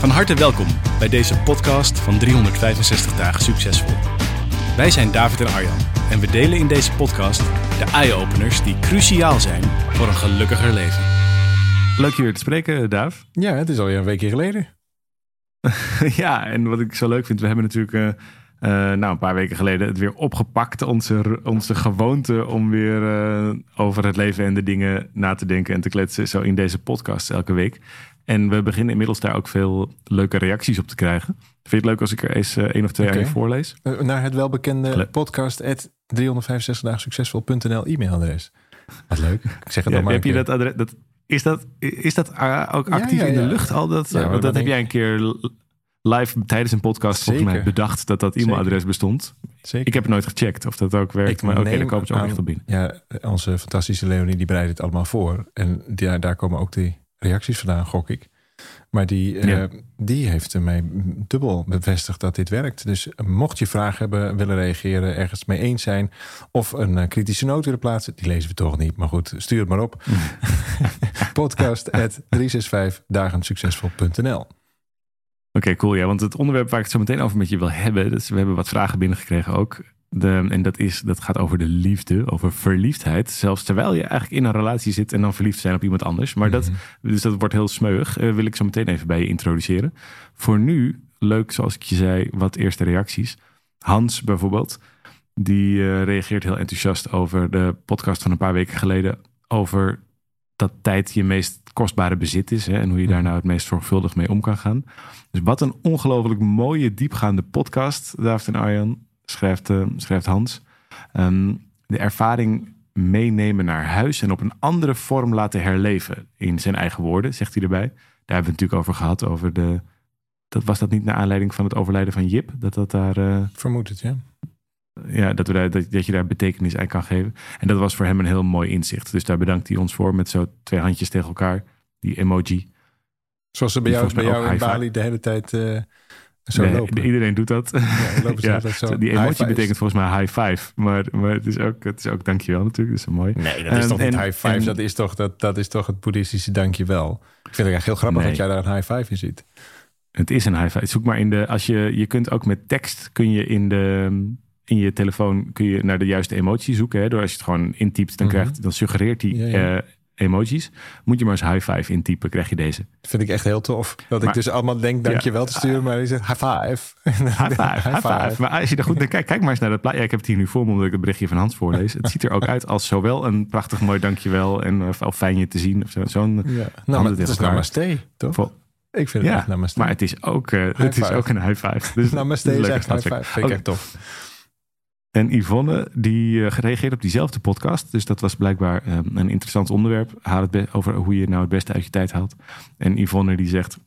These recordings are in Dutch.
Van harte welkom bij deze podcast van 365 dagen succesvol. Wij zijn David en Arjan en we delen in deze podcast de eye-openers die cruciaal zijn voor een gelukkiger leven. Leuk je weer te spreken, Daaf. Ja, het is alweer een weekje geleden. ja, en wat ik zo leuk vind, we hebben natuurlijk uh, uh, nou, een paar weken geleden het weer opgepakt. Onze, onze gewoonte om weer uh, over het leven en de dingen na te denken en te kletsen. Zo in deze podcast elke week. En we beginnen inmiddels daar ook veel leuke reacties op te krijgen. Vind je het leuk als ik er eens één of twee okay. aan je voorlees? naar het welbekende Le podcast 365 dagen succesvol.nl e-mailadres. Wat leuk. Ik zeg het ja, maar. Heb je dat adres? Dat, is dat, is dat ook actief ja, ja, in de lucht al? Dat, dat heb jij een keer live tijdens een podcast volgens mij bedacht dat dat e-mailadres bestond. Zeker. Ik heb het nooit gecheckt of dat ook werkt. Ik maar oké, okay, dan komen ze ook echt op binnen. Ja, onze fantastische Leonie die bereidt het allemaal voor. En daar komen ook die reacties vandaan, gok ik. Maar die, ja. uh, die heeft mij dubbel bevestigd dat dit werkt. Dus mocht je vragen hebben, willen reageren, ergens mee eens zijn... of een uh, kritische noot willen plaatsen, die lezen we toch niet. Maar goed, stuur het maar op. Podcast at 365dagensuccesvol.nl Oké, okay, cool. Ja, want het onderwerp waar ik het zo meteen over met je wil hebben... Dus we hebben wat vragen binnengekregen ook... De, en dat, is, dat gaat over de liefde, over verliefdheid. Zelfs terwijl je eigenlijk in een relatie zit en dan verliefd zijn op iemand anders. Maar dat, dus dat wordt heel smeuig. Uh, wil ik zo meteen even bij je introduceren. Voor nu, leuk zoals ik je zei, wat eerste reacties. Hans bijvoorbeeld, die uh, reageert heel enthousiast over de podcast van een paar weken geleden. Over dat tijd je meest kostbare bezit is. Hè, en hoe je daar nou het meest zorgvuldig mee om kan gaan. Dus wat een ongelooflijk mooie, diepgaande podcast, David en Arjan schrijft, uh, schrijft Hans. Um, de ervaring meenemen naar huis en op een andere vorm laten herleven. In zijn eigen woorden, zegt hij erbij. Daar hebben we het natuurlijk over gehad. Over de, dat, was dat niet naar aanleiding van het overlijden van Jip? Dat dat daar... Uh, Vermoed het, ja. Ja, dat, we daar, dat, dat je daar betekenis aan kan geven. En dat was voor hem een heel mooi inzicht. Dus daar bedankt hij ons voor met zo twee handjes tegen elkaar. Die emoji. Zoals ze bij jou, bij jou in Bali de hele tijd... Uh, zo nee, lopen. Iedereen doet dat. Ja, ja, zo. Die emotie betekent volgens mij high five. Maar, maar het, is ook, het is ook dankjewel natuurlijk. Dat is mooi. Nee, dat is um, toch niet en, high five. En, dat, is toch, dat, dat is toch het boeddhistische dankjewel. Ik vind het echt heel grappig nee. dat jij daar een high five in ziet. Het is een high five. Zoek maar in de... Als je, je kunt ook met tekst kun je in de... In je telefoon kun je naar de juiste emotie zoeken. Hè? Door als je het gewoon intypt, dan, krijgt, mm-hmm. dan suggereert hij ja, ja. uh, emojis. Moet je maar eens high five intypen, krijg je deze. Vind ik echt heel tof. Dat maar, ik dus allemaal denk dankjewel ja, te sturen, maar je zegt high five. High five, high five. Maar als je daar goed naar kijkt, kijk maar eens naar dat plaatje. Ja, ik heb het hier nu voor me omdat ik het berichtje van Hans voorlees. Het ziet er ook uit als zowel een prachtig mooi dankjewel en of, of fijn je te zien. Of zo, zo'n ja. nou, maar het is namaste, toch? Vol, ik vind het ja, echt namaste. Maar het is ook, uh, het is ook een high five. Dus, namaste is echt high five. Vind ik okay. echt tof. En Yvonne, die uh, gereageerd op diezelfde podcast. Dus dat was blijkbaar uh, een interessant onderwerp. Haal het over hoe je nou het beste uit je tijd haalt. En Yvonne die zegt...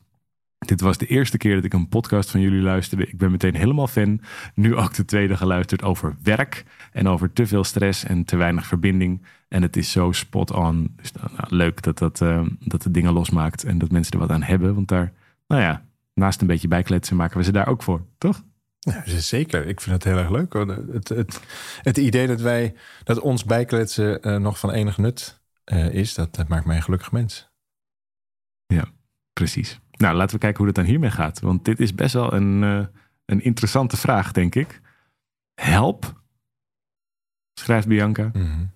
Dit was de eerste keer dat ik een podcast van jullie luisterde. Ik ben meteen helemaal fan. Nu ook de tweede geluisterd over werk. En over te veel stress en te weinig verbinding. En het is zo spot on. Dus nou, leuk dat, dat, uh, dat het dingen losmaakt. En dat mensen er wat aan hebben. Want daar, nou ja, naast een beetje bijkletsen maken we ze daar ook voor. Toch? Zeker. Ik vind het heel erg leuk. Het, het, het idee dat wij dat ons bijkletsen uh, nog van enig nut uh, is, dat, dat, maakt mij een gelukkig mens. Ja, precies. Nou, laten we kijken hoe het dan hiermee gaat. Want dit is best wel een, uh, een interessante vraag, denk ik. Help, schrijft Bianca. Mm -hmm.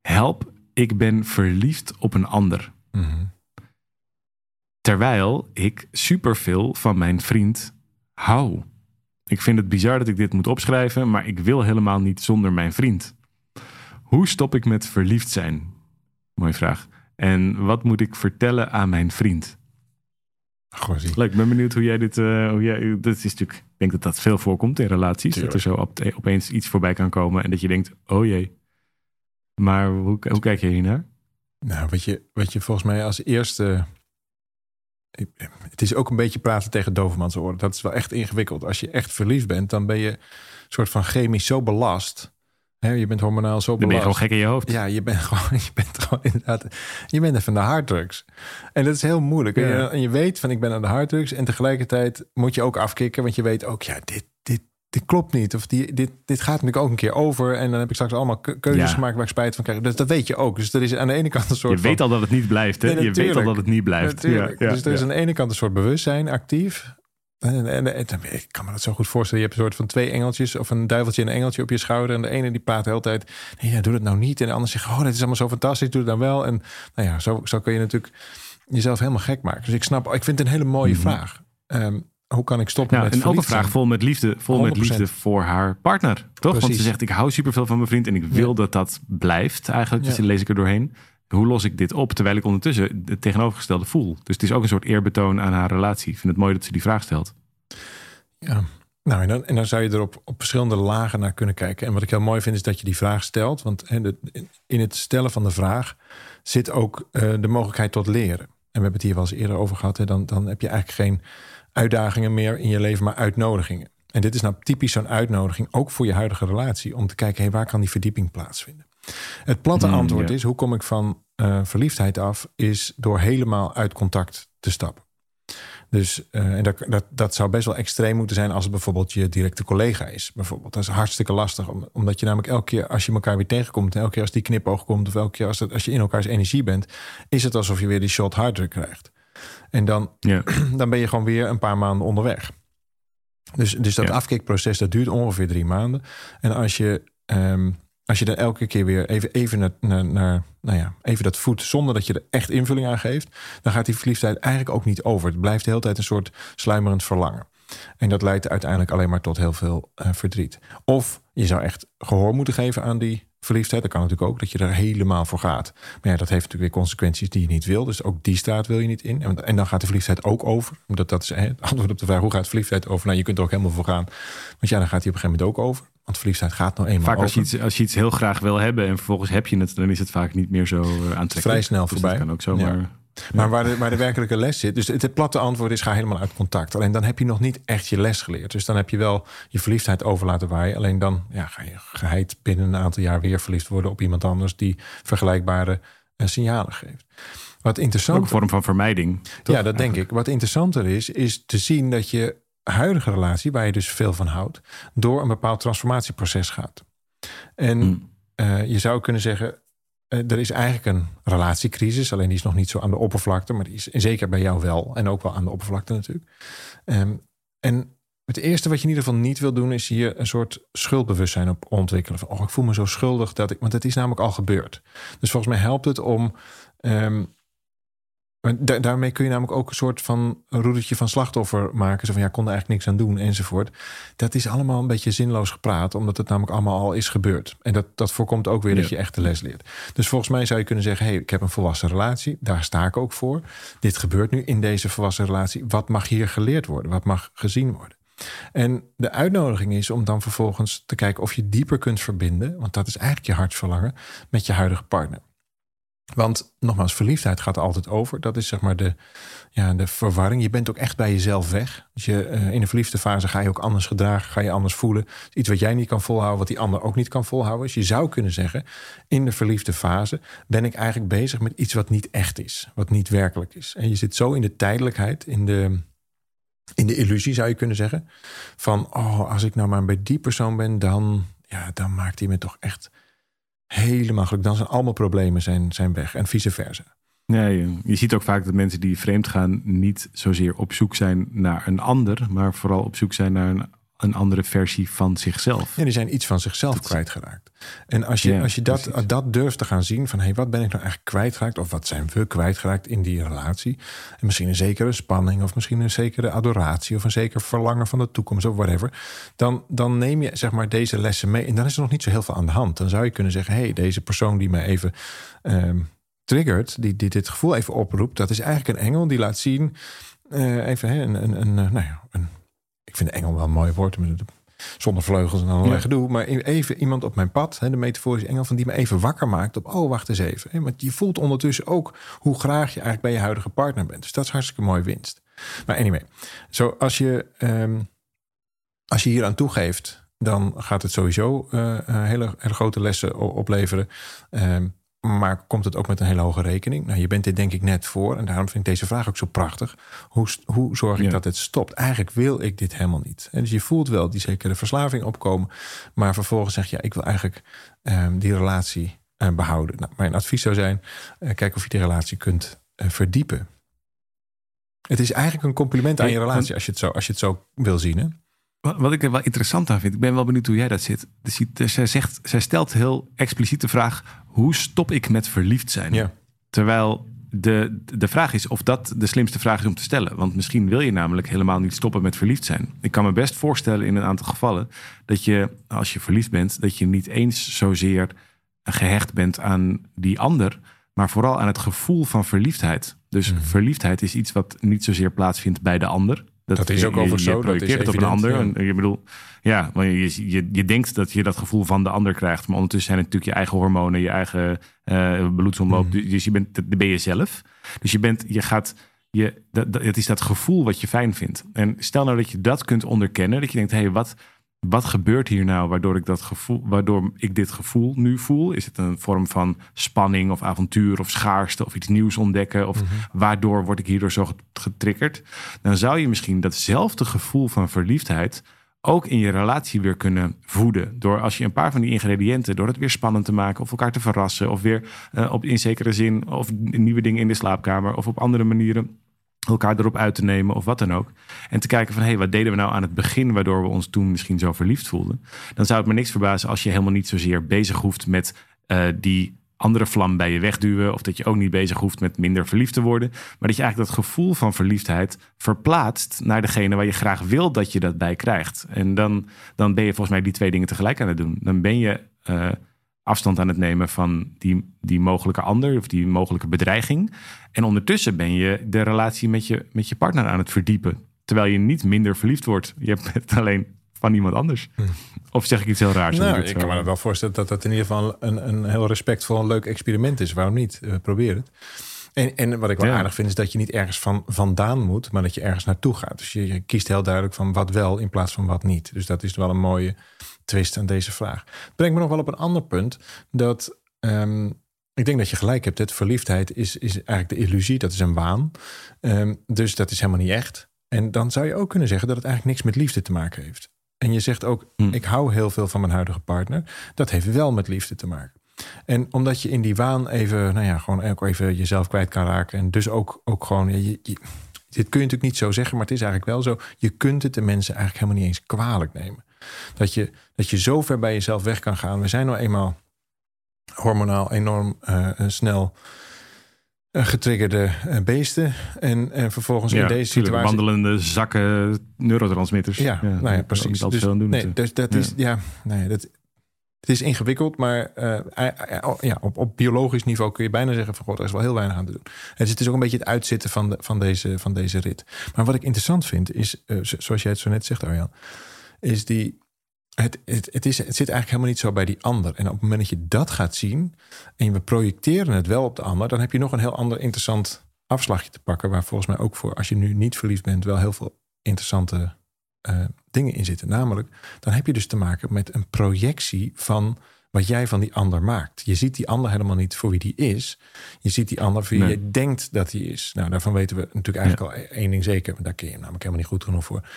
Help, ik ben verliefd op een ander. Mm -hmm. Terwijl ik superveel van mijn vriend hou. Ik vind het bizar dat ik dit moet opschrijven, maar ik wil helemaal niet zonder mijn vriend. Hoe stop ik met verliefd zijn? Mooie vraag. En wat moet ik vertellen aan mijn vriend? Goh, Leuk, ik ben benieuwd hoe jij dit. Uh, hoe jij, dat is natuurlijk, ik denk dat dat veel voorkomt in relaties. Tuurlijk. Dat er zo op, opeens iets voorbij kan komen en dat je denkt: oh jee. Maar hoe, hoe kijk je hier naar? Nou, wat je, wat je volgens mij als eerste het is ook een beetje praten tegen dovermans oren. Dat is wel echt ingewikkeld. Als je echt verliefd bent, dan ben je een soort van chemisch zo belast. Je bent hormonaal zo belast. Dan ben je gewoon gek in je hoofd. Ja, je bent gewoon, je bent gewoon inderdaad, je bent even de harddrugs. En dat is heel moeilijk. En, je, en je weet van ik ben aan de harddrugs en tegelijkertijd moet je ook afkicken, want je weet ook, ja, dit, dit, klopt niet. Of die, dit, dit gaat natuurlijk ook een keer over. En dan heb ik straks allemaal keuzes gemaakt waar ik spijt van krijg. Dus dat weet je ook. Dus er is aan de ene kant een soort. Je weet al dat het niet blijft. Hè? je weet al dat het niet blijft. Ja, ja, dus er is aan de ene kant een soort bewustzijn actief. En, en, ik kan me dat zo goed voorstellen. Je hebt een soort van twee engeltjes of een duiveltje en een engeltje op je schouder. En de ene die praat de hele tijd. Nee, ja, doe het nou niet. En de ander zegt, oh, dit is allemaal zo fantastisch. Doe het dan wel. En nou ja, zo, zo kun je natuurlijk jezelf helemaal gek maken. Dus ik snap, ik vind het een hele mooie mhm. vraag. Um, hoe kan ik stoppen ja, met En ook een vraag vol met liefde, vol met liefde voor haar partner. Toch? Want ze zegt, ik hou superveel van mijn vriend en ik wil dat dat blijft eigenlijk. Dus dan lees ik er doorheen. Hoe los ik dit op terwijl ik ondertussen het tegenovergestelde voel? Dus het is ook een soort eerbetoon aan haar relatie. Ik vind het mooi dat ze die vraag stelt. Ja, nou, en dan, en dan zou je er op, op verschillende lagen naar kunnen kijken. En wat ik heel mooi vind, is dat je die vraag stelt. Want in het stellen van de vraag zit ook uh, de mogelijkheid tot leren. En we hebben het hier wel eens eerder over gehad. Hè, dan, dan heb je eigenlijk geen uitdagingen meer in je leven, maar uitnodigingen. En dit is nou typisch zo'n uitnodiging, ook voor je huidige relatie, om te kijken, hey, waar kan die verdieping plaatsvinden? Het platte hmm, antwoord is, hoe kom ik van uh, verliefdheid af, is door helemaal uit contact te stappen. Dus uh, en dat, dat, dat zou best wel extreem moeten zijn als het bijvoorbeeld je directe collega is. Bijvoorbeeld. Dat is hartstikke lastig. Omdat je namelijk elke keer als je elkaar weer tegenkomt, elke keer als die knipoog komt, of elke keer als, als je in elkaars energie bent, is het alsof je weer die shot harder krijgt. En dan, ja. dan ben je gewoon weer een paar maanden onderweg. Dus, dus dat ja. afkikproces dat duurt ongeveer drie maanden. En als je, um, als je dan elke keer weer even, even, naar, naar, naar, nou ja, even dat voet zonder dat je er echt invulling aan geeft, dan gaat die verliefdheid eigenlijk ook niet over. Het blijft de hele tijd een soort sluimerend verlangen. En dat leidt uiteindelijk alleen maar tot heel veel uh, verdriet. Of je zou echt gehoor moeten geven aan die verliefdheid. Dat kan natuurlijk ook, dat je er helemaal voor gaat. Maar ja, dat heeft natuurlijk weer consequenties die je niet wil. Dus ook die staat wil je niet in. En, en dan gaat de verliefdheid ook over. Omdat dat is het antwoord op de vraag, hoe gaat verliefdheid over? Nou, je kunt er ook helemaal voor gaan. Want ja, dan gaat hij op een gegeven moment ook over. Want verliefdheid gaat nou eenmaal vaak als Je iets, als je iets heel graag wil hebben en vervolgens heb je het... dan is het vaak niet meer zo eh, aantrekkelijk. Vrij snel dus voorbij. Dat kan ook zomaar... Maar waar de, waar de werkelijke les zit. Dus het, platte antwoord is: ga helemaal uit contact. Alleen dan heb je nog niet echt je les geleerd. Dus dan heb je wel je verliefdheid over laten waaien. Alleen dan ja, ga je geheid binnen een aantal jaar weer verliefd worden op iemand anders die vergelijkbare uh, signalen geeft. Wat interessant. Ook een vorm van vermijding. Ja, dat denk ik. Wat interessanter is, is te zien dat je huidige relatie, waar je dus veel van houdt, door een bepaald transformatieproces gaat. En hmm. uh, je zou kunnen zeggen, er is eigenlijk een relatiecrisis, alleen die is nog niet zo aan de oppervlakte, maar die is zeker bij jou wel en ook wel aan de oppervlakte natuurlijk. Um, en het eerste wat je in ieder geval niet wil doen, is hier een soort schuldbewustzijn op ontwikkelen. Van, oh, ik voel me zo schuldig dat ik. Want het is namelijk al gebeurd. Dus volgens mij helpt het om um, daarmee kun je namelijk ook een soort van roedertje van slachtoffer maken. Zo van ja, kon er eigenlijk niks aan doen enzovoort. Dat is allemaal een beetje zinloos gepraat, omdat het namelijk allemaal al is gebeurd. En dat, dat voorkomt ook weer dat je echt de les leert. Dus volgens mij zou je kunnen zeggen: hey, ik heb een volwassen relatie, daar sta ik ook voor. Dit gebeurt nu in deze volwassen relatie. Wat mag hier geleerd worden? Wat mag gezien worden? En de uitnodiging is om dan vervolgens te kijken of je dieper kunt verbinden, want dat is eigenlijk je hartsverlangen, met je huidige partner. Want nogmaals, verliefdheid gaat altijd over. Dat is zeg maar de, ja, de verwarring. Je bent ook echt bij jezelf weg. Dus je, uh, in de verliefde fase ga je ook anders gedragen, ga je anders voelen. Iets wat jij niet kan volhouden, wat die ander ook niet kan volhouden. Dus je zou kunnen zeggen, in de verliefde fase ben ik eigenlijk bezig met iets wat niet echt is, wat niet werkelijk is. En je zit zo in de tijdelijkheid, in de, in de illusie zou je kunnen zeggen. Van, oh, als ik nou maar bij die persoon ben, dan, ja, dan maakt hij me toch echt helemaal gelukkig. Dan zijn allemaal problemen zijn, zijn weg en vice versa. Nee, je ziet ook vaak dat mensen die vreemd gaan niet zozeer op zoek zijn naar een ander, maar vooral op zoek zijn naar een een andere versie van zichzelf. Ja, die zijn iets van zichzelf dat... kwijtgeraakt. En als je, als je dat, dat durft te gaan zien van hé, hey, wat ben ik nou eigenlijk kwijtgeraakt? Of wat zijn we kwijtgeraakt in die relatie? En misschien een zekere spanning, of misschien een zekere adoratie, of een zeker verlangen van de toekomst, of whatever. Dan, dan neem je zeg maar deze lessen mee. En dan is er nog niet zo heel veel aan de hand. Dan zou je kunnen zeggen: hé, hey, deze persoon die mij even. Um, triggert, die, die dit gevoel even oproept, dat is eigenlijk een engel die laat zien, uh, even hè, een, een, een, nou ja, een vind engel wel een mooi woord. Zonder vleugels en allerlei ja. gedoe. Maar even iemand op mijn pad, de metaforische engel, van die me even wakker maakt op, oh, wacht eens even. Want je voelt ondertussen ook hoe graag je eigenlijk bij je huidige partner bent. Dus dat is hartstikke mooi winst. Maar anyway, zo als je, ehm, als je hier aan toegeeft, dan gaat het sowieso uh, hele, hele grote lessen opleveren. Um, maar komt het ook met een hele hoge rekening? Nou, je bent dit denk ik net voor. En daarom vind ik deze vraag ook zo prachtig. Hoe, hoe zorg ik dat het stopt? Eigenlijk wil ik dit helemaal niet. En dus je voelt wel die zekere verslaving opkomen. Maar vervolgens zeg je, ja, ik wil eigenlijk um, die relatie uh, behouden. Nou, mijn advies zou zijn, uh, kijk of je die relatie kunt uh, verdiepen. Het is eigenlijk een compliment aan je relatie als je het zo, als je het zo wil zien. Hè? Wat ik er wel interessant aan vind, ik ben wel benieuwd hoe jij dat zit. Dus zij, zegt, zij stelt heel expliciet de vraag: hoe stop ik met verliefd zijn? Ja. Terwijl de, de vraag is of dat de slimste vraag is om te stellen. Want misschien wil je namelijk helemaal niet stoppen met verliefd zijn. Ik kan me best voorstellen in een aantal gevallen dat je, als je verliefd bent, dat je niet eens zozeer gehecht bent aan die ander, maar vooral aan het gevoel van verliefdheid. Dus mhm. verliefdheid is iets wat niet zozeer plaatsvindt bij de ander. Dat, is ook over zo. Je projecteert op een ander. Ja. Je bedoel, ja, want je, je, je denkt dat je dat gevoel van de ander krijgt. Maar ondertussen zijn het natuurlijk je eigen hormonen, je eigen uh, bloedsomloop. Mm. Dus je bent, dat ben je zelf. Dus je bent, je gaat, je, dat, dat, het is dat gevoel wat je fijn vindt. En stel nou dat je dat kunt onderkennen. Dat je denkt, hé, hey, wat, wat gebeurt hier nou waardoor ik, dat gevoel, waardoor ik dit gevoel nu voel? Is het een vorm van spanning of avontuur of schaarste of iets nieuws ontdekken? Of mhm. waardoor word ik hierdoor zo getriggerd? Dan zou je misschien datzelfde gevoel van verliefdheid ook in je relatie weer kunnen voeden. Door als je een paar van die ingrediënten, door het weer spannend te maken of elkaar te verrassen of weer uh, op in zekere zin of nieuwe dingen in de slaapkamer of op andere manieren elkaar erop uit te nemen of wat dan ook. En te kijken van, hé, hey, wat deden we nou aan het begin... waardoor we ons toen misschien zo verliefd voelden. Dan zou het me niks verbazen als je helemaal niet zozeer bezig hoeft... met uh, die andere vlam bij je wegduwen... of dat je ook niet bezig hoeft met minder verliefd te worden... maar dat je eigenlijk dat gevoel van verliefdheid verplaatst... naar degene waar je graag wil dat je dat bij krijgt. En dan, dan ben je volgens mij die twee dingen tegelijk aan het doen. Dan ben je... Uh, afstand aan het nemen van die, die mogelijke ander of die mogelijke bedreiging. En ondertussen ben je de relatie met je, met je partner aan het verdiepen. Terwijl je niet minder verliefd wordt. Je hebt het alleen van iemand anders. Hm. Of zeg ik iets heel raars? Nou, ik kan me wel voorstellen dat dat in ieder geval een, een heel respectvol en leuk experiment is. Waarom niet? Uh, probeer het. En, en wat ik wel aardig vind is dat je niet ergens van vandaan moet, maar dat je ergens naartoe gaat. Dus je, je, kiest heel duidelijk van wat wel in plaats van wat niet. Dus dat is wel een mooie twist aan deze vraag. brengt me nog wel op een ander punt. Dat um, ik denk dat je gelijk hebt. Het verliefdheid is, is eigenlijk de illusie. Dat is een waan. Um, dus dat is helemaal niet echt. En dan zou je ook kunnen zeggen dat het eigenlijk niks met liefde te maken heeft. En je zegt ook, hm. ik hou heel veel van mijn huidige partner. Dat heeft wel met liefde te maken. En omdat je in die waan even, nou ja, gewoon ook even jezelf kwijt kan raken. En dus ook, ook gewoon, je, je, dit kun je natuurlijk niet zo zeggen, maar het is eigenlijk wel zo. Je kunt het de mensen eigenlijk helemaal niet eens kwalijk nemen. Dat je, dat je zo ver bij jezelf weg kan gaan. We zijn nou eenmaal hormonaal enorm uh, snel uh, getriggerde beesten. En, en vervolgens ja, in deze situatie... wandelende zakken neurotransmitters. Ja, ja nou ja precies. Dus, doen, nee, dus dat is, ja, nee, dat, het is ingewikkeld, maar uh, ja, op, op biologisch niveau kun je bijna zeggen van god, er is wel heel weinig aan te doen. Dus het is ook een beetje het uitzitten van, de, van, deze, van deze rit. Maar wat ik interessant vind is, zoals jij het zo net zegt Arjan, is die. Het, het, het, is, het zit eigenlijk helemaal niet zo bij die ander. En op het moment dat je dat gaat zien en we projecteren het wel op de ander, dan heb je nog een heel ander interessant afslagje te pakken. Waar volgens mij ook voor, als je nu niet verliefd bent, wel heel veel interessante uh, dingen in zitten. Namelijk, dan heb je dus te maken met een projectie van wat jij van die ander maakt. Je ziet die ander helemaal niet voor wie die is. Je ziet die ander voor wie je denkt dat hij is. Nou, daarvan weten we natuurlijk eigenlijk al één ding zeker. Want daar ken je namelijk helemaal niet goed genoeg voor.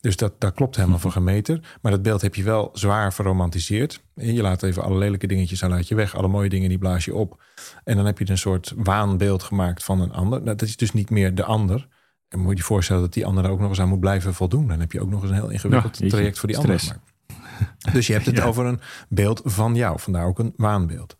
Dus dat, dat klopt helemaal voor gemeter. Maar dat beeld heb je wel zwaar verromantiseerd. Je laat even alle lelijke dingetjes aan uit je weg. Alle mooie dingen die blaas je op. En dan heb je een soort waanbeeld gemaakt van een ander. Nou, dat is dus niet meer de ander. En moet je je voorstellen dat die ander er ook nog eens aan moet blijven voldoen. Dan heb je ook nog eens een heel ingewikkeld traject voor die ander gemaakt. Dus je hebt het over een beeld van jou. Vandaar ook een waanbeeld.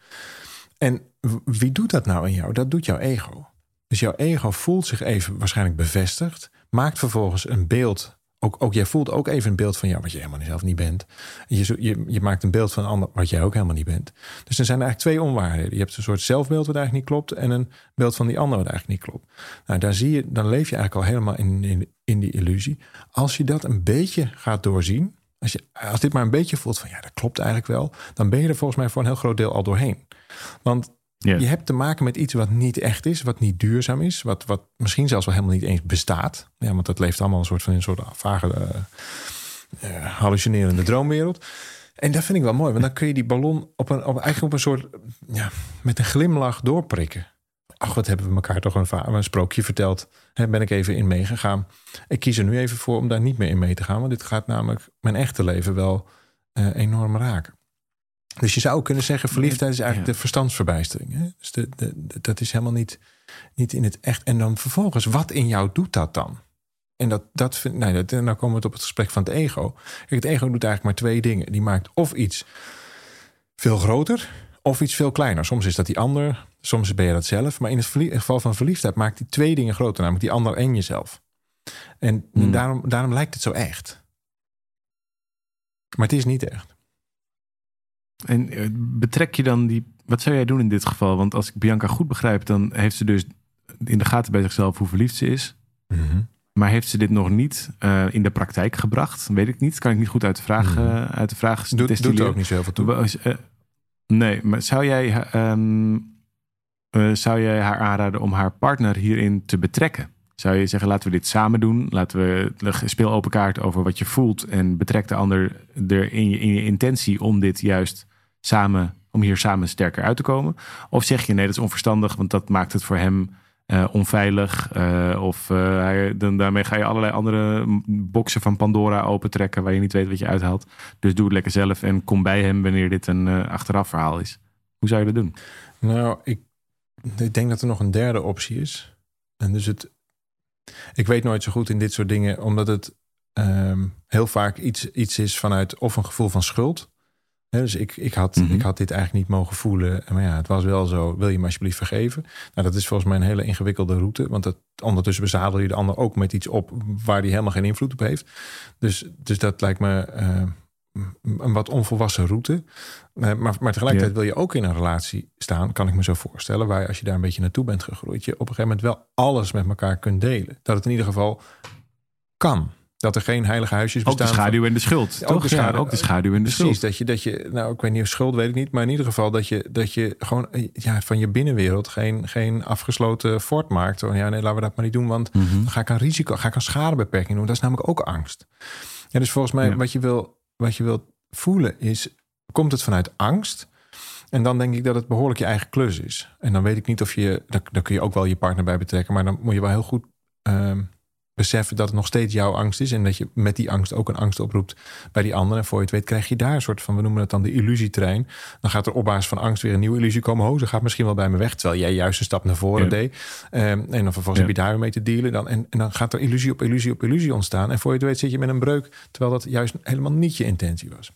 En wie doet dat nou in jou? Dat doet jouw ego. Dus jouw ego voelt zich even waarschijnlijk bevestigd. Maakt vervolgens een beeld ook, ook jij voelt ook even een beeld van jou wat je helemaal zelf niet bent. Je, je, je maakt een beeld van een ander wat jij ook helemaal niet bent. Dus er zijn eigenlijk twee onwaarheden. Je hebt een soort zelfbeeld wat eigenlijk niet klopt en een beeld van die ander wat eigenlijk niet klopt. Nou, daar zie je, dan leef je eigenlijk al helemaal in, in, in die illusie. Als je dat een beetje gaat doorzien, als, je, als dit maar een beetje voelt van ja, dat klopt eigenlijk wel, dan ben je er volgens mij voor een heel groot deel al doorheen. Want Ja. Je hebt te maken met iets wat niet echt is, wat niet duurzaam is, wat, wat misschien zelfs wel helemaal niet eens bestaat. Ja, want dat leeft allemaal een soort van een soort vage, eh, eh, hallucinerende droomwereld. En dat Ach, wat hebben we elkaar toch een, een sprookje verteld. Daar ben ik even in meegegaan. Ik kies er nu even voor om daar niet meer in mee te gaan, want dit gaat namelijk mijn echte leven wel eh, enorm raken. Dus je zou kunnen zeggen, verliefdheid is eigenlijk Ja. de verstandsverbijstering. Hè? Dus de, de, de- dat is helemaal niet, niet in het echt. En dan vervolgens, wat in jou doet dat dan? En dat, dat vind, nee, dat, en dan komen we op het gesprek van het ego. Kijk, het ego doet eigenlijk maar twee dingen. Die maakt of iets veel groter of iets veel kleiner. Soms is dat die ander, soms ben je dat zelf. Maar in het geval van verliefdheid maakt die twee dingen groter. Namelijk die ander en jezelf. En Hmm. daarom, daarom lijkt het zo echt. Maar het is niet echt. En eh, betrek je dan die. Wat zou jij doen in dit geval? Want als ik Bianca goed begrijp, dan heeft ze dus in de gaten bij zichzelf hoe verliefd ze is. Maar heeft ze dit nog niet eh, in de praktijk gebracht? Weet ik niet. Kan ik niet goed uit de vraag, Mhm. eh, uit de vraag Doet, er ook niet zo heel veel toe. Nee, maar zou jij, ehm, eh, zou jij haar aanraden om haar partner hierin te betrekken? Zou je zeggen, laten we dit samen doen. Laten we speel open kaart over wat je voelt. En betrek de ander er in je, in je intentie om dit juist samen, om hier samen sterker uit te komen. Of zeg je nee, dat is onverstandig, want dat maakt het voor hem eh, onveilig. eh, of hij, dan, daarmee ga je allerlei andere boxen van Pandora opentrekken waar je niet weet wat je uithaalt. Dus doe het lekker zelf en kom bij hem wanneer dit een achteraf verhaal is. Hoe zou je dat doen? Nou, ik, ik denk dat er nog een derde optie is. En dus het. Ik weet nooit zo goed in dit soort dingen, omdat het ehm, heel vaak iets, iets is vanuit of een gevoel van schuld. Dus ik, ik, had, Mhm. ik had dit eigenlijk niet mogen voelen. Maar ja, het was wel zo. Wil je me alsjeblieft vergeven? Nou, dat is volgens mij een hele ingewikkelde route. Want dat, ondertussen bezadel je de ander ook met iets op waar die helemaal geen invloed op heeft. Dus, dus dat lijkt me eh, een wat onvolwassen route. Eh, maar, maar tegelijkertijd wil je ook in een relatie staan, kan ik me zo voorstellen, waar je, als je daar een beetje naartoe bent gegroeid, je op een gegeven moment wel alles met elkaar kunt delen. Dat het in ieder geval kan. Dat er geen heilige huisjes Ook de bestaan. schaduw en de schuld. Ja, toch? ook de Ja, schaduw. ook de schaduw en de Precies, schuld. dat je, dat je, nou ik weet niet of schuld, weet ik niet, maar in ieder geval dat je, dat je gewoon eh, ja, van je binnenwereld geen, geen afgesloten fort maakt. Ja, nee, laten we dat maar niet doen, want Mhm. dan ga ik aan risico, ga ik aan schadebeperking doen. Dat is namelijk ook angst. Ja, dus volgens mij, Ja. wat, je wil, wat je wilt voelen is, komt het vanuit angst? En dan denk ik dat het behoorlijk je eigen klus is. En dan weet ik niet of je, dan kun je ook wel je partner bij betrekken, maar dan moet je wel heel goed ehm, beseffen dat het nog steeds jouw angst is. En dat je met die angst ook een angst oproept bij die ander. En voor je het weet krijg je daar een soort van, we noemen het dan de illusietrein. Dan gaat er op basis van angst weer een nieuwe illusie komen. Oh, ze gaat misschien wel bij me weg. Terwijl jij juist een stap naar voren Ja. deed. Ehm, en dan vervolgens Ja. heb je daar weer mee te dealen. Dan, en, en dan gaat er illusie op illusie op illusie ontstaan. En voor je het weet zit je met een breuk. Terwijl dat juist helemaal niet je intentie was.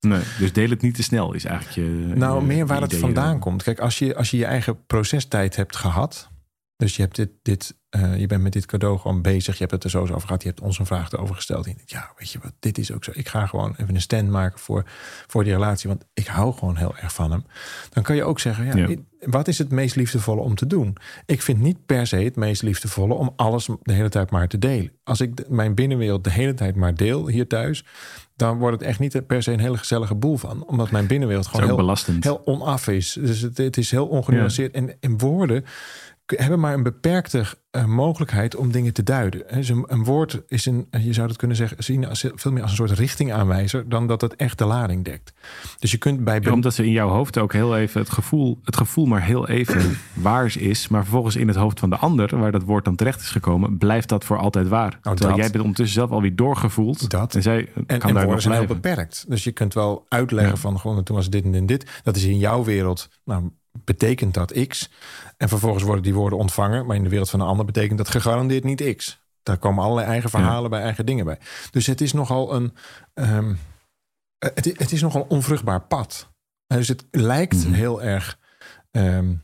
Nee, dus deel het niet te snel is eigenlijk je. Nou, je- meer waar het vandaan dan. komt. Kijk, als je, als je je eigen procestijd hebt gehad. Dus je, hebt dit, dit, eh, je bent met dit cadeau gewoon bezig. Je hebt het er zo over gehad. Je hebt ons een vraag erover gesteld. En denkt, ja, weet je wat, dit is ook zo. Ik ga gewoon even een stand maken voor, voor die relatie. Want ik hou gewoon heel erg van hem. Dan kan je ook zeggen, ja, wat is het meest liefdevolle om te doen? Ik vind niet per se het meest liefdevolle om alles de hele tijd maar te delen. Als ik de- mijn binnenwereld de hele tijd maar deel hier thuis... dan wordt het echt niet per se een hele gezellige boel van. Omdat mijn binnenwereld gewoon heel, belastend. heel onaf is. Dus het, het is heel ongenuanceerd. En, en woorden hebben maar een beperkte eh, mogelijkheid om dingen te duiden. Dus een, een woord is een, je zou het kunnen zeggen, zien als, veel meer als een soort richtingaanwijzer dan dat het echt de lading dekt. Dus je kunt bij Ja, omdat ze in jouw hoofd ook heel even het gevoel, het gevoel maar heel even waars is. Maar vervolgens in het hoofd van de ander, waar dat woord dan terecht is gekomen, blijft dat voor altijd waar. Terwijl dat. jij bent ondertussen zelf alweer doorgevoeld. Dat. En zij En, kan en daar woorden zijn heel beperkt. Dus je kunt wel uitleggen Ja. van gewoon toen was dit en dit en dit. Dat is in jouw wereld. Nou, betekent dat X. En vervolgens worden die woorden ontvangen. Maar in de wereld van een ander betekent dat gegarandeerd niet X. Daar komen allerlei eigen verhalen bij, eigen dingen bij. Dus het is nogal een. ehm, het, het is nogal een onvruchtbaar pad. Dus het lijkt Mhm. heel erg ehm,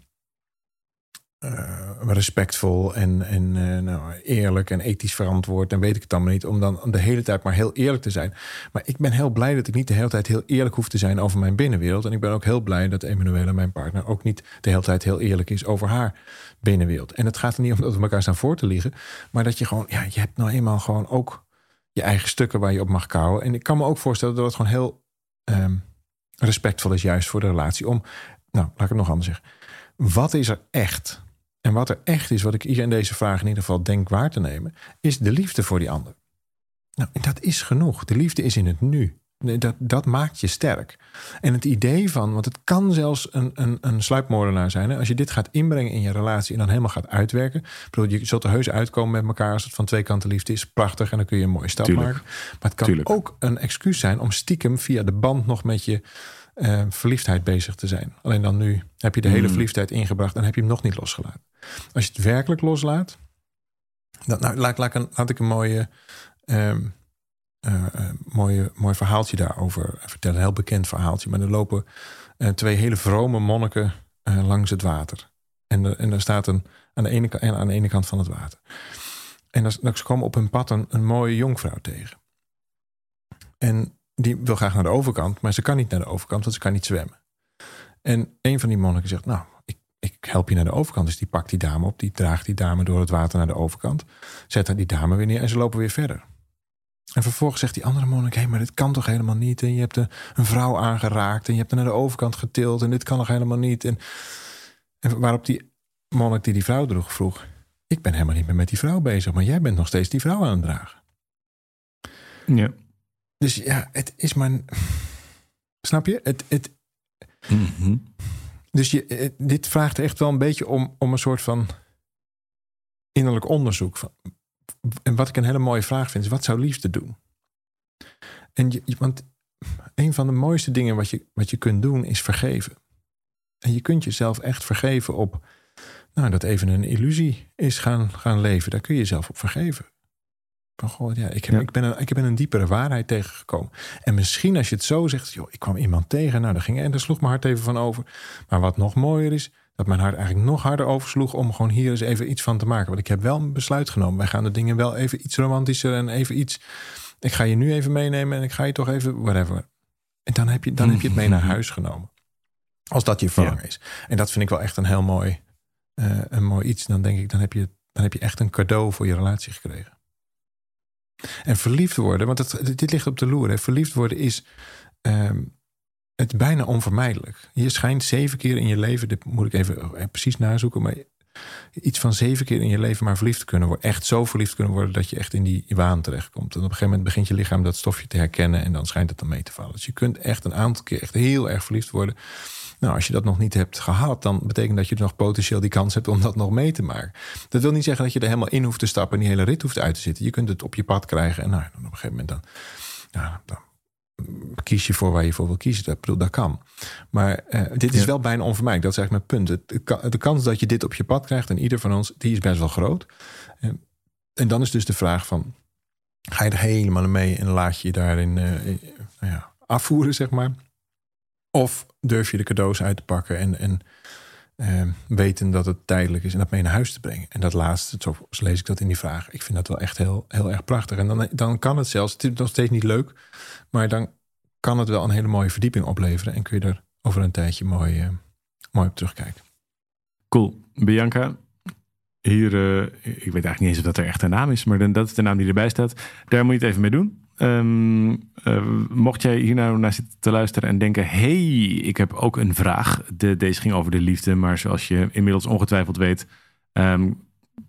eh, respectvol en, en eh, nou, eerlijk en ethisch verantwoord. En weet ik het allemaal niet. Om dan de hele tijd maar heel eerlijk te zijn. Maar ik ben heel blij dat ik niet de hele tijd heel eerlijk hoef te zijn over mijn binnenwereld. En ik ben ook heel blij dat Emanuela, mijn partner, ook niet de hele tijd heel eerlijk is over haar binnenwereld. En het gaat er niet om dat we elkaar staan voor te liegen. Maar dat je gewoon, ja, je hebt nou eenmaal gewoon ook je eigen stukken waar je op mag kouwen. En ik kan me ook voorstellen dat het gewoon heel ehm, respectvol is, juist voor de relatie. Om, nou, laat ik het nog anders zeggen. wat is er echt? En wat er echt is, wat ik hier in deze vraag in ieder geval denk waar te nemen, is de liefde voor die ander. Nou, dat is genoeg. De liefde is in het nu. Dat, dat maakt je sterk. En het idee van, want het kan zelfs een, een, een sluipmoordenaar zijn. Hè? Als je dit gaat inbrengen in je relatie en dan helemaal gaat uitwerken. Ik bedoel, je zult er heus uitkomen met elkaar als het van twee kanten liefde is. Prachtig en dan kun je een mooie stap maken. Maar het kan ook een excuus zijn om stiekem via de band nog met je uh, verliefdheid bezig te zijn. Alleen dan nu heb je de hele mm. verliefdheid ingebracht en heb je hem nog niet losgelaten. Als je het werkelijk loslaat, dan, nou, laat, laat, laat ik een mooie, um, uh, mooie, mooi verhaaltje daarover vertellen. Een heel bekend verhaaltje. Maar er lopen uh, twee hele vrome monniken langs het water. En, er, en er staat een aan de, ene, en aan de ene kant van het water. En dan, komen op hun pad een, een mooie jonkvrouw tegen. En die wil graag naar de overkant, maar ze kan niet naar de overkant, want ze kan niet zwemmen. En een van die monniken zegt, nou, ik, ik help je naar de overkant. Dus die pakt die dame op, die draagt die dame door het water naar de overkant. Zet die dame weer neer en ze lopen weer verder. En vervolgens zegt die andere monnik, hé, hey, maar dit kan toch helemaal niet? En je hebt een, vrouw aangeraakt en je hebt haar naar de overkant getild en dit kan nog helemaal niet. En, en waarop die monnik die die vrouw droeg vroeg, ik ben helemaal niet meer met die vrouw bezig, maar jij bent nog steeds die vrouw aan het dragen. Ja. Dus ja, het is maar. Snap je? Het, het, mhm. Dus je, dit vraagt echt wel een beetje om, om een soort van innerlijk onderzoek. Van, en wat ik een hele mooie vraag vind, is: wat zou liefde doen? En je, want een van de mooiste dingen wat je, wat je kunt doen, is vergeven. En je kunt jezelf echt vergeven op. Nou, dat even een illusie is gaan, gaan leven. Daar kun je jezelf op vergeven. Van god, ja, ik, heb, ik, ben een, ik ben een diepere waarheid tegengekomen. En misschien als je het zo zegt, joh, ik kwam iemand tegen, nou, daar ging en daar sloeg mijn hart even van over. Maar wat nog mooier is, dat mijn hart eigenlijk nog harder oversloeg om gewoon hier eens even iets van te maken. Want ik heb wel een besluit genomen. Wij gaan de dingen wel even iets romantischer en even iets. Ik ga je nu even meenemen en ik ga je toch even, whatever. En dan heb je, dan heb je het mee naar huis genomen. Als dat je verlangen is. En dat vind ik wel echt een heel mooi, uh, een mooi iets. Dan denk ik, dan heb, je, dan heb je echt een cadeau voor je relatie gekregen. En verliefd worden, want het, dit ligt op de loer. Verliefd worden is ehm, het bijna onvermijdelijk. Je schijnt zeven keer in je leven, dit moet ik even eh, precies nazoeken, maar iets van zeven keer in je leven maar verliefd kunnen worden. Echt zo verliefd kunnen worden dat je echt in die waan terechtkomt. En op een gegeven moment begint je lichaam dat stofje te herkennen en dan schijnt het dan mee te vallen. Dus je kunt echt een aantal keer echt heel erg verliefd worden. Nou, als je dat nog niet hebt gehad, dan betekent dat je nog potentieel die kans hebt om dat nog mee te maken. Dat wil niet zeggen dat je er helemaal in hoeft te stappen en die hele rit hoeft uit te zitten. Je kunt het op je pad krijgen en nou, op een gegeven moment dan, dan kies je voor waar je voor wil kiezen. Dat, bedoel, dat kan. Maar uh, dit is wel bijna onvermijdelijk. Dat is eigenlijk mijn punt. De, de, kans dat je dit op je pad krijgt en ieder van ons, die is best wel groot. En, eh, en dan is dus de vraag van, ga je er helemaal mee en laat je je daarin uh, nou ja, afvoeren, zeg maar. Of durf je de cadeaus uit te pakken en, en uh, weten dat het tijdelijk is en dat mee naar huis te brengen. En dat laatste, zo lees ik dat in die vraag. Ik vind dat wel echt heel, heel erg prachtig. En dan, dan kan het zelfs, het is nog steeds niet leuk, maar dan kan het wel een hele mooie verdieping opleveren. En kun je er over een tijdje mooi, uh, mooi op terugkijken. Cool. Bianca, hier, uh, ik weet eigenlijk niet eens of dat er echt een naam is, maar dat is de naam die erbij staat. Daar moet je het even mee doen. Um, mocht jij hier nou naar zitten te luisteren en denken: hey, ik heb ook een vraag. De, deze ging over de liefde, maar zoals je inmiddels ongetwijfeld weet, um,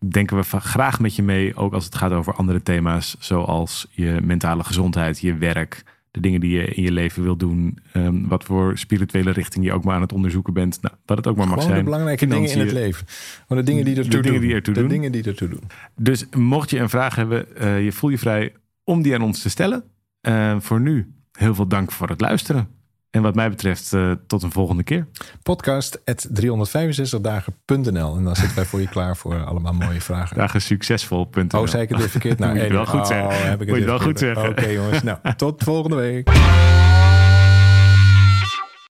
denken we graag met je mee. Ook als het gaat over andere thema's, zoals je mentale gezondheid, je werk, de dingen die je in je leven wil doen. Um, wat voor spirituele richting je ook maar aan het onderzoeken bent. Nou, wat het ook maar mag zijn. de belangrijke dingen in het leven. Maar de dingen die ertoe de dingen doen. Die ertoe de doen. dingen die ertoe doen. Dus mocht je een vraag hebben, uh, je voel je vrij om die aan ons te stellen. Uh, voor nu heel veel dank voor het luisteren. En wat mij betreft, uh, tot een volgende keer. Podcast 365dagen.nl. En dan zitten wij voor je klaar voor allemaal mooie vragen. Dagen succesvol.nl. Oh, zei ik het verkeerd? Nou, Moet je wel goed zeggen. Oh, heb ik Moet je wel goed zeggen. Oké, okay, jongens. Nou, tot volgende week.